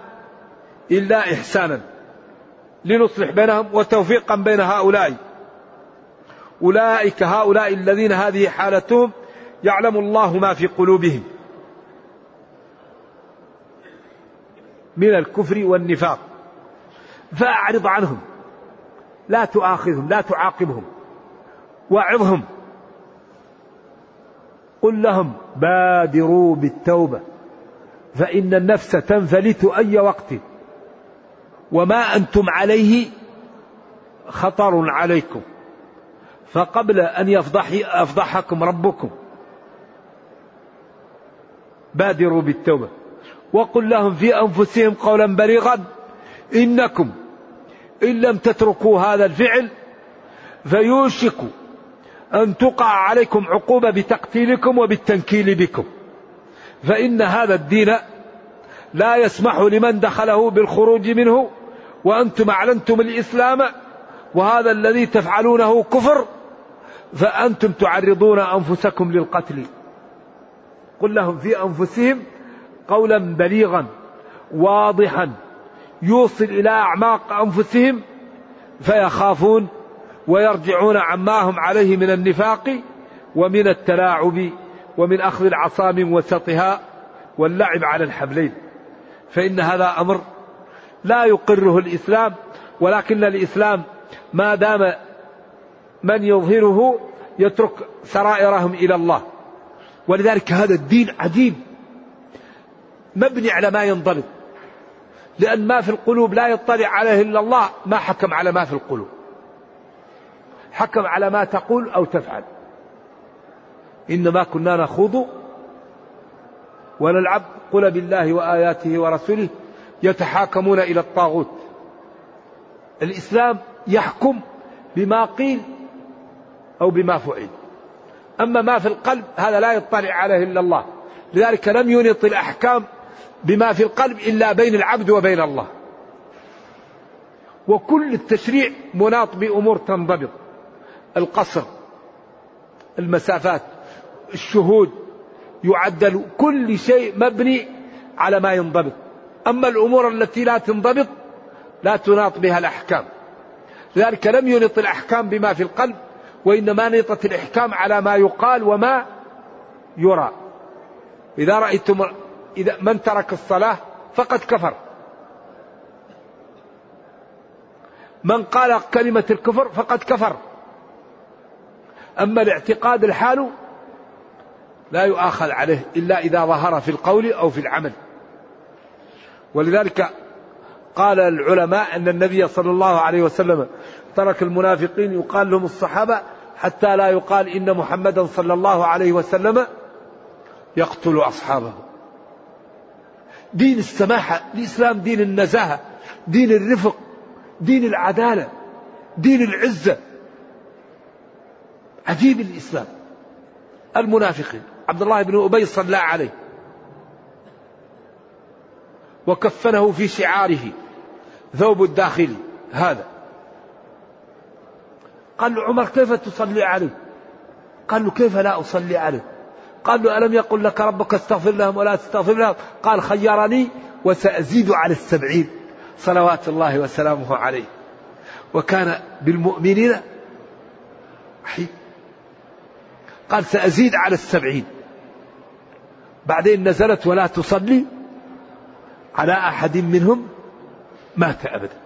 إلا إحسانا. لنصلح بينهم وتوفيقا بين هؤلاء. أولئك هؤلاء الذين هذه حالتهم يعلم الله ما في قلوبهم. من الكفر والنفاق. فأعرض عنهم. لا تؤاخذهم لا تعاقبهم. واعظهم. قل لهم بادروا بالتوبة فإن النفس تنفلت أي وقت. وما أنتم عليه خطر عليكم. فقبل أن يفضح أفضحكم ربكم. بادروا بالتوبة. وقل لهم في أنفسهم قولا بليغا إنكم إن لم تتركوا هذا الفعل فيوشك أن تقع عليكم عقوبة بتقتيلكم وبالتنكيل بكم. فإن هذا الدين لا يسمح لمن دخله بالخروج منه وأنتم أعلنتم الإسلام وهذا الذي تفعلونه كفر فأنتم تعرضون أنفسكم للقتل. قل لهم في أنفسهم قولا بليغا واضحا يوصل إلى أعماق أنفسهم فيخافون ويرجعون عما هم عليه من النفاق ومن التلاعب ومن أخذ العصا من وسطها واللعب على الحبلين. فإن هذا أمر لا يقره الإسلام ولكن الإسلام ما دام من يظهره يترك سرائرهم إلى الله. ولذلك هذا الدين عجيب. مبني على ما ينضبط لأن ما في القلوب لا يطلع عليه إلا الله. ما حكم على ما في القلوب؟ حكم على ما تقول أو تفعل. إنما كنا نخوض ونلعب قل بالله وآياته ورسوله يتحاكمون إلى الطاغوت. الإسلام يحكم بما قيل أو بما فعل. أما ما في القلب هذا لا يطلع عليه إلا الله. لذلك لم ينط الأحكام بما في القلب إلا بين العبد وبين الله. وكل التشريع مناط بأمور تنضبط. القصر المسافات الشهود يعدل كل شيء مبني على ما ينضبط. أما الأمور التي لا تنضبط لا تناط بها الأحكام. لذلك لم ينط الأحكام بما في القلب وإنما نطت الإحكام على ما يقال وما يرى. إذا رأيتم إذا من ترك الصلاة فقد كفر. من قال كلمة الكفر فقد كفر. أما الاعتقاد الحال لا يؤاخذ عليه إلا إذا ظهر في القول أو في العمل. ولذلك قال العلماء أن النبي صلى الله عليه وسلم ترك المنافقين يقال لهم الصحابة حتى لا يقال إن محمدا صلى الله عليه وسلم يقتل أصحابه. دين السماحة الإسلام دين النزاهة دين الرفق دين العدالة دين العزة. عجيب الإسلام. المنافقين. عبد الله بن أبي صلى عليه. وكفنه في شعاره. ثوب الداخلي. هذا. قال له عمر كيف تصلي عليه؟ قال له كيف لا أصلي عليه؟ قال له ألم يقل لك ربك استغفر لهم ولا تستغفر لهم؟ قال خيرني وسأزيد على السبعين. صلوات الله وسلامه عليه. وكان بالمؤمنين حي قال سأزيد على السبعين. بعدين نزلت ولا تصلي على أحد منهم مات أبدا.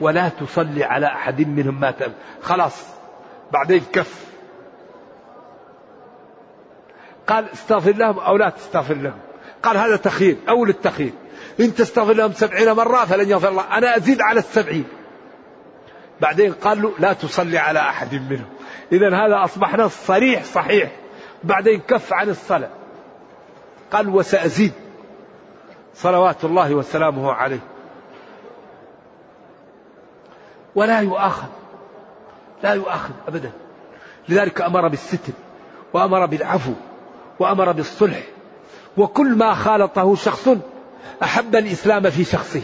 ولا تصلي على أحد منهم مات أبدا. خلاص. بعدين كف. قال استغفر لهم أو لا تستغفر لهم. قال هذا تخيير أول التخيير إن تستغفر لهم سبعين مرة فلن يغفر الله. أنا أزيد على السبعين. بعدين قال له لا تصلي على أحد منهم. إذا هذا أصبح نص صريح صحيح. بعدين كف عن الصلاة. قال وسأزيد. صلوات الله وسلامه عليه. ولا يؤاخذ. لا يؤاخذ أبدا. لذلك أمر بالستر. وأمر بالعفو. وأمر بالصلح. وكل ما خالطه شخص أحب الإسلام في شخصه.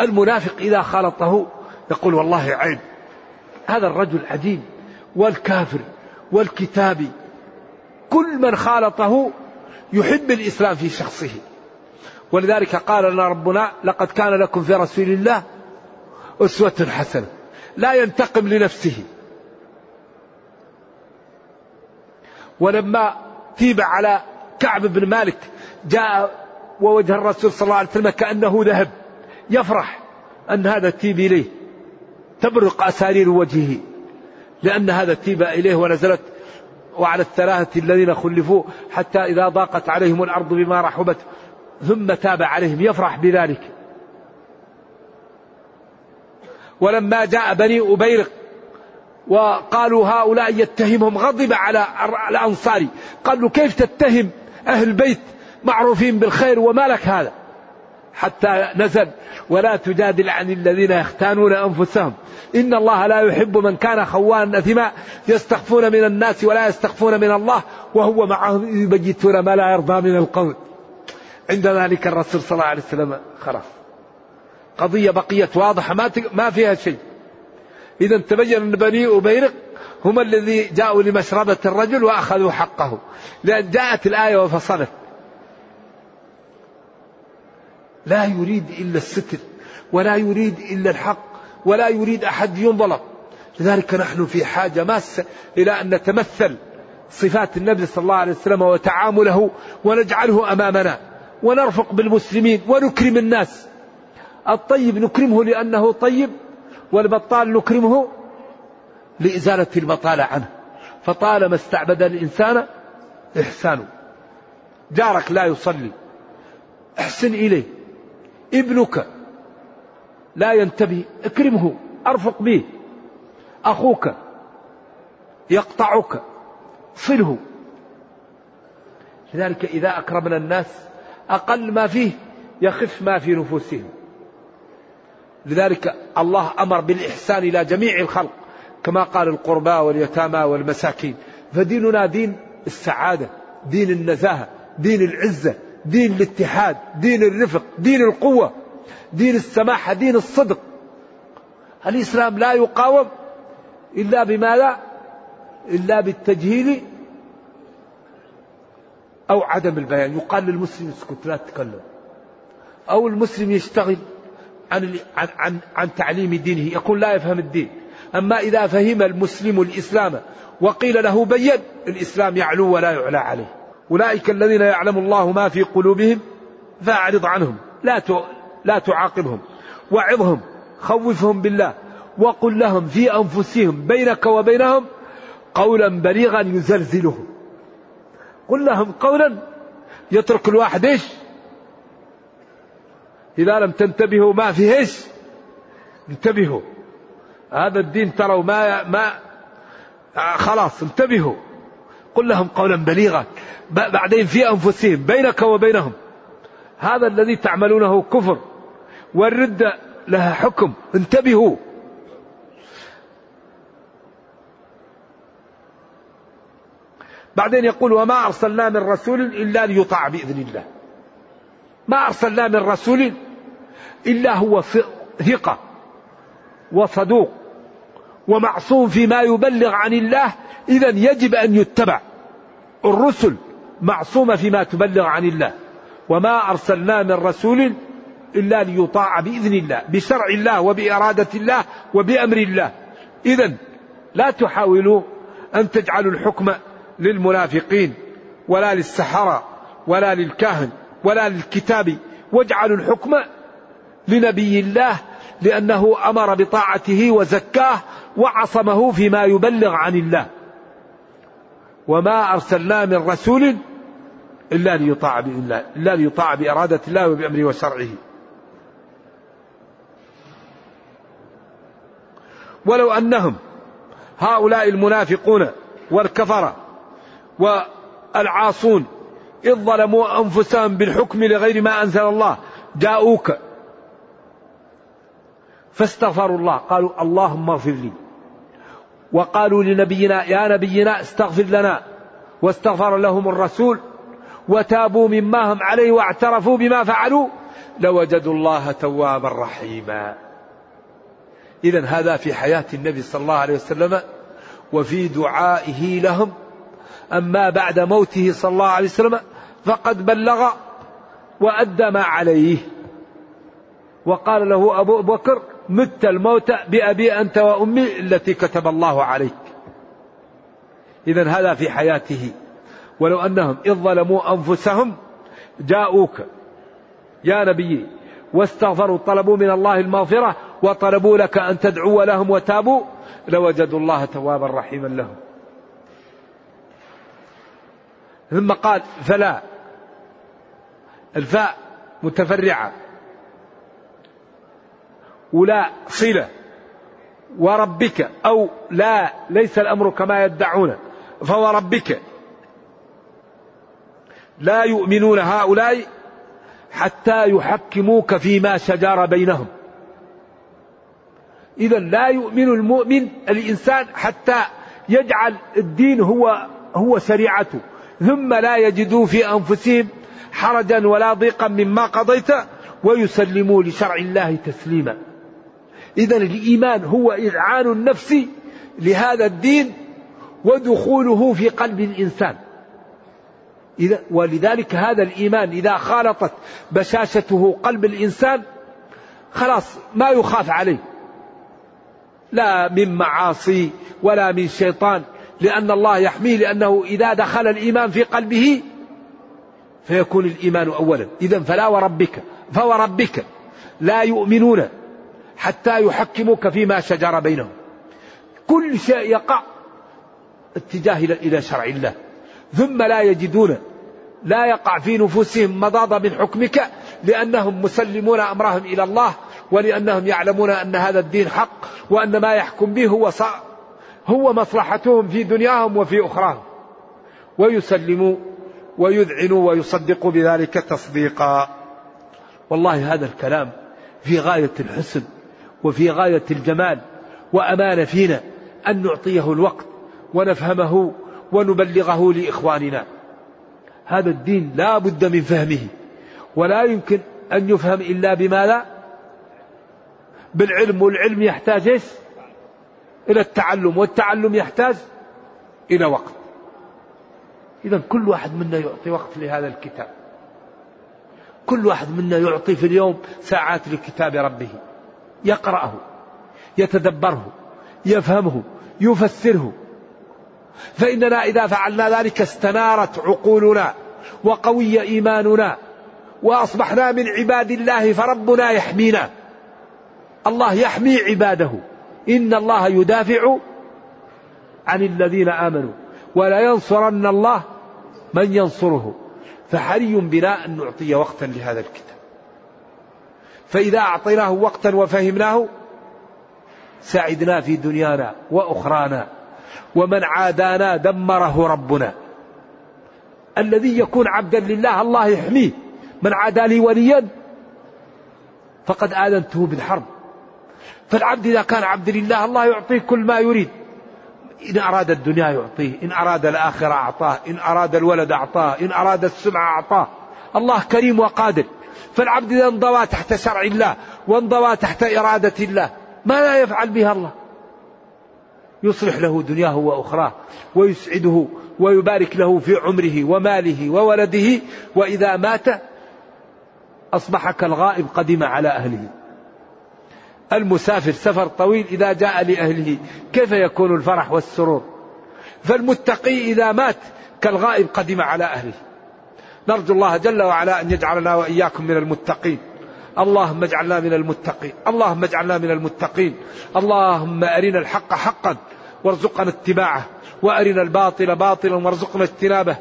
المنافق إذا خالطه يقول والله عيب. هذا الرجل عجيب. والكافر والكتابي كل من خالطه يحب الإسلام في شخصه. ولذلك قال لنا ربنا لقد كان لكم في رسول الله أسوة حسنة. لا ينتقم لنفسه. ولما تيب على كعب بن مالك جاء ووجه الرسول صلى الله عليه وسلم كأنه ذهب يفرح أن هذا تيب إليه. تبرق أسارير وجهه لأن هذا تيب إليه ونزلت وعلى الثلاثة الذين خلفوا حتى إذا ضاقت عليهم الأرض بما رحبت ثم تاب عليهم يفرح بذلك. ولما جاء بني أبيرق وقالوا هؤلاء يتهمهم غضب على الأنصار قالوا كيف تتهم أهل البيت معروفين بالخير وما لك هذا؟ حتى نزل ولا تجادل عن الذين يختانون أنفسهم. إن الله لا يحب من كان خوانا أثما يستخفون من الناس ولا يستخفون من الله وهو معهم يبيتون ما لا يرضى من القول. عند ذلك الرسول صلى الله عليه وسلم خلاص قضية بقيت واضحة ما ما فيها شيء. إذا تبين أن بني أبيرق هم الذي جاءوا لمشربة الرجل وأخذوا حقه. لأن جاءت الآية وفصلت. لا يريد إلا الستر ولا يريد إلا الحق ولا يريد أحد ينظلم. لذلك نحن في حاجة ماسة إلى أن نتمثل صفات النبي صلى الله عليه وسلم وتعامله ونجعله أمامنا ونرفق بالمسلمين ونكرم الناس. الطيب نكرمه لأنه طيب والبطال نكرمه لإزالة البطالة عنه. فطالما استعبد الإنسان إحسانه جارك لا يصلي. احسن إليه. ابنك لا ينتبه. اكرمه. أرفق به. أخوك يقطعك. صله. لذلك إذا أكرمنا الناس أقل ما فيه يخف ما في نفوسهم. لذلك الله أمر بالإحسان إلى جميع الخلق كما قال القرباء واليتامى والمساكين. فديننا دين السعادة دين النزاهة دين العزة دين الاتحاد دين الرفق دين القوة دين السماحة دين الصدق. الإسلام لا يقاوم إلا بماذا؟ إلا بالتجهيل أو عدم البيان. يقال للمسلم اسكت لا تتكلم. أو المسلم يشتغل عن عن عن, عن تعليم دينه. يقول لا يفهم الدين. أما إذا فهم المسلم الإسلام وقيل له بين الإسلام يعلو ولا يعلى عليه. أولئك الذين يعلم الله ما في قلوبهم فأعرض عنهم. لا لا تعاقبهم. وعظهم. خوفهم بالله. وقل لهم في أنفسهم بينك وبينهم قولا بليغا يزلزلهم. قل لهم قولا. يترك الواحد إيش؟ إذا لم تنتبهوا ما في إيش؟ انتبهوا. هذا الدين تروا ما ما خلاص انتبهوا. قل لهم قولا بليغا. بعدين في أنفسهم بينك وبينهم. هذا الذي تعملونه كفر. والردة لها حكم. انتبهوا. بعدين يقول وما أرسلنا من رسول إلا ليطاع بإذن الله. ما أرسلنا من رسول إلا هو ثقة وصدوق ومعصوم فيما يبلغ عن الله إذا يجب أن يتبع الرسل معصومة فيما تبلغ عن الله. وما أرسلنا من رسول إلا ليطاع بإذن الله بشرع الله وبإرادة الله وبأمر الله. إذا لا تحاولوا أن تجعلوا الحكم للمنافقين ولا للسحرة ولا للكاهن ولا للكتاب. واجعلوا الحكم لنبي الله لأنه أمر بطاعته وزكاه وعصمه فيما يبلغ عن الله. وما أرسلنا من رسول إلا ليطاع بإذن الله إلا ليطاع بإرادة الله وبأمره وشرعه. ولو أنهم هؤلاء المنافقون والكفرة والعاصون إذ ظلموا أنفسهم بالحكم لغير ما أنزل الله جاءوك فاستغفروا الله. قالوا اللهم اغفر لي. وقالوا لنبينا يا نبينا استغفر لنا. واستغفر لهم الرسول. وتابوا مما هم عليه واعترفوا بما فعلوا. لوجدوا الله توابا رحيما. إذا هذا في حياة النبي صلى الله عليه وسلم وفي دعائه لهم. أما بعد موته صلى الله عليه وسلم فقد بلغ وأدى ما عليه. وقال له أبو بكر مت الموت بأبي أنت وأمي التي كتب الله عليك. إذا هذا في حياته. ولو أنهم إذ ظلموا أنفسهم جاءوك يا نبي واستغفروا طلبوا من الله المغفرة وطلبوا لك أن تدعو لهم وتابوا لوجدوا الله توابا رحيما لهم. ثم قال فلا. الفاء متفرعة. ولا صلة وربك أو لا ليس الأمر كما يدعون فوربك لا يؤمنون هؤلاء حتى يحكموك فيما شجر بينهم. إذا لا يؤمن المؤمن الإنسان حتى يجعل الدين هو هو شريعته. ثم لا يجدوا في أنفسهم حرجا ولا ضيقا مما قضيت ويسلموا لشرع الله تسليما. إذا الإيمان هو إذعان النفس لهذا الدين ودخوله في قلب الإنسان. إذا ولذلك هذا الإيمان إذا خالطت بشاشته قلب الإنسان خلاص ما يخاف عليه. لا من معاصي ولا من شيطان لأن الله يحميه لأنه إذا دخل الإيمان في قلبه فيكون الإيمان أولا. إذا فلا وربك فوربك لا يؤمنون. حتى يحكموك فيما شجر بينهم. كل شيء يقع اتجاه إلى شرع الله. ثم لا يجدون لا يقع في نفوسهم مضاضة من حكمك لأنهم مسلمون أمرهم إلى الله ولأنهم يعلمون أن هذا الدين حق وأن ما يحكم به هو هو مصلحتهم في دنياهم وفي أخراهم. ويسلموا ويذعنوا ويصدقوا بذلك تصديقا. والله هذا الكلام في غاية الحسن. وفي غاية الجمال وأمانة فينا أن نعطيه الوقت ونفهمه ونبلغه لإخواننا. هذا الدين لا بد من فهمه ولا يمكن أن يفهم إلا بما لا بالعلم والعلم يحتاج إيش؟ إلى التعلم والتعلم يحتاج إلى وقت. إذا كل واحد منا يعطي وقت لهذا الكتاب. كل واحد منا يعطي في اليوم ساعات لكتاب ربه. يقرأه يتدبره يفهمه يفسره. فإننا إذا فعلنا ذلك استنارت عقولنا وقوي إيماننا وأصبحنا من عباد الله فربنا يحمينا. الله يحمي عباده. إن الله يدافع عن الذين آمنوا. ولا ينصرن الله من ينصره. فحري بنا أن نعطي وقتا لهذا الكتاب. فإذا أعطيناه وقتا وفهمناه سعدنا في دنيانا وأخرانا ومن عادانا دمره ربنا. الذي يكون عبدا لله الله يحميه. من عادى لي وليا فقد آذنته بالحرب. فالعبد إذا كان عبد لله الله يعطيه كل ما يريد. إن أراد الدنيا يعطيه إن أراد الآخرة أعطاه إن أراد الولد أعطاه إن أراد السمعة أعطاه. الله كريم وقادر. فالعبد إذا انضوى تحت شرع الله وانضوى تحت إرادة الله ما لا يفعل بها الله؟ يصلح له دنياه وأخراه ويسعده ويبارك له في عمره وماله وولده وإذا مات أصبح كالغائب قدم على أهله. المسافر سفر طويل إذا جاء لأهله كيف يكون الفرح والسرور؟ فالمتقي إذا مات كالغائب قدم على أهله. نرجو الله جل وعلا أن يجعلنا وإياكم من المتقين. اللهم اجعلنا من المتقين. اللهم اجعلنا من المتقين. اللهم أرنا الحق حقا وارزقنا اتباعه. وأرنا الباطل باطلا وارزقنا اجتنابه.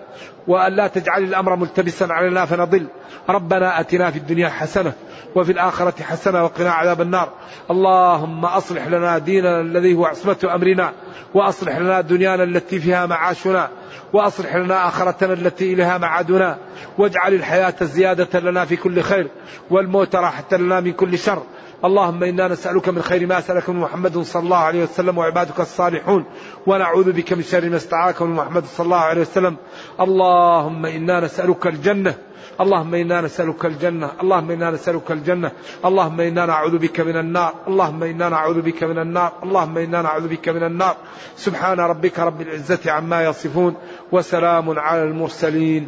وأن لا تجعل الأمر ملتبسا علينا فنضل. ربنا أتنا في الدنيا حسنة وفي الآخرة حسنة وقنا عذاب النار. اللهم أصلح لنا ديننا الذي هو عصمة أمرنا. وأصلح لنا دنيانا التي فيها معاشنا. وأصلح لنا آخرتنا التي إليها معادنا. واجعل الحياة زيادة لنا في كل خير والموت راحة لنا من كل شر. اللهم إنا نسألك من خير ما سألك من محمد صلى الله عليه وسلم وعبادك الصالحون ونعوذ بك من شر ما استعاذك من محمد صلى الله عليه وسلم. اللهم إنا نسألك الجنة اللهم إنا نسألك الجنة اللهم إنا نسألك الجنة اللهم إنا نعوذ بك من النار اللهم إنا نعوذ بك من النار اللهم إنا نعوذ بك من النار. سبحان ربك رب العزة عما يصفون وسلام على المرسلين.